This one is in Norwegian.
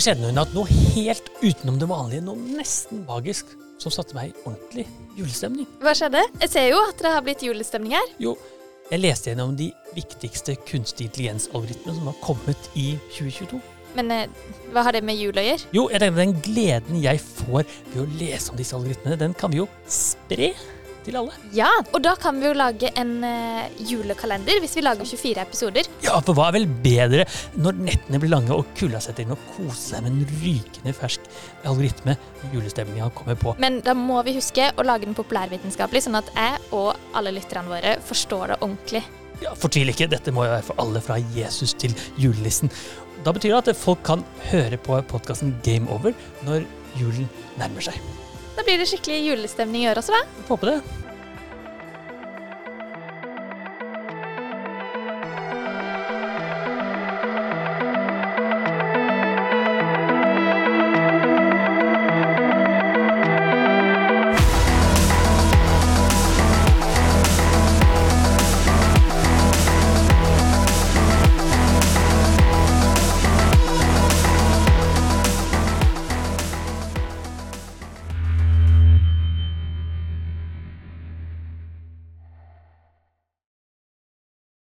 Det skjedde noe natt, noe helt utenom det vanlige, noe nesten magisk, som satte meg i ordentlig julestemning. Hva skjedde? Jeg ser jo at det har blitt julestemning her. Jo, jeg leste gjennom de viktigste kunstig intelligens-algoritmene som har kommet i 2022. Men eh, hva har det med jul å gjøre? Jo, jeg tenker den gleden jeg får ved å lese om disse algoritmene, den kan vi jo spre til alle. Ja, og da kan vi jo lage en uh, julekalender hvis vi lager 24 episoder. Ja, for hva er vel bedre når nettene blir lange og kulda setter inn og kose seg med en rykende fersk algoritme julestemninga kommer på. Men da må vi huske å lage den populærvitenskapelig, sånn at jeg og alle lytterne våre forstår det ordentlig. Ja, Fortvil ikke, dette må jo være for alle fra Jesus til julenissen. Da betyr det at folk kan høre på podkasten Game Over når julen nærmer seg. Da blir det skikkelig julestemning i øret også, hva? Håper det.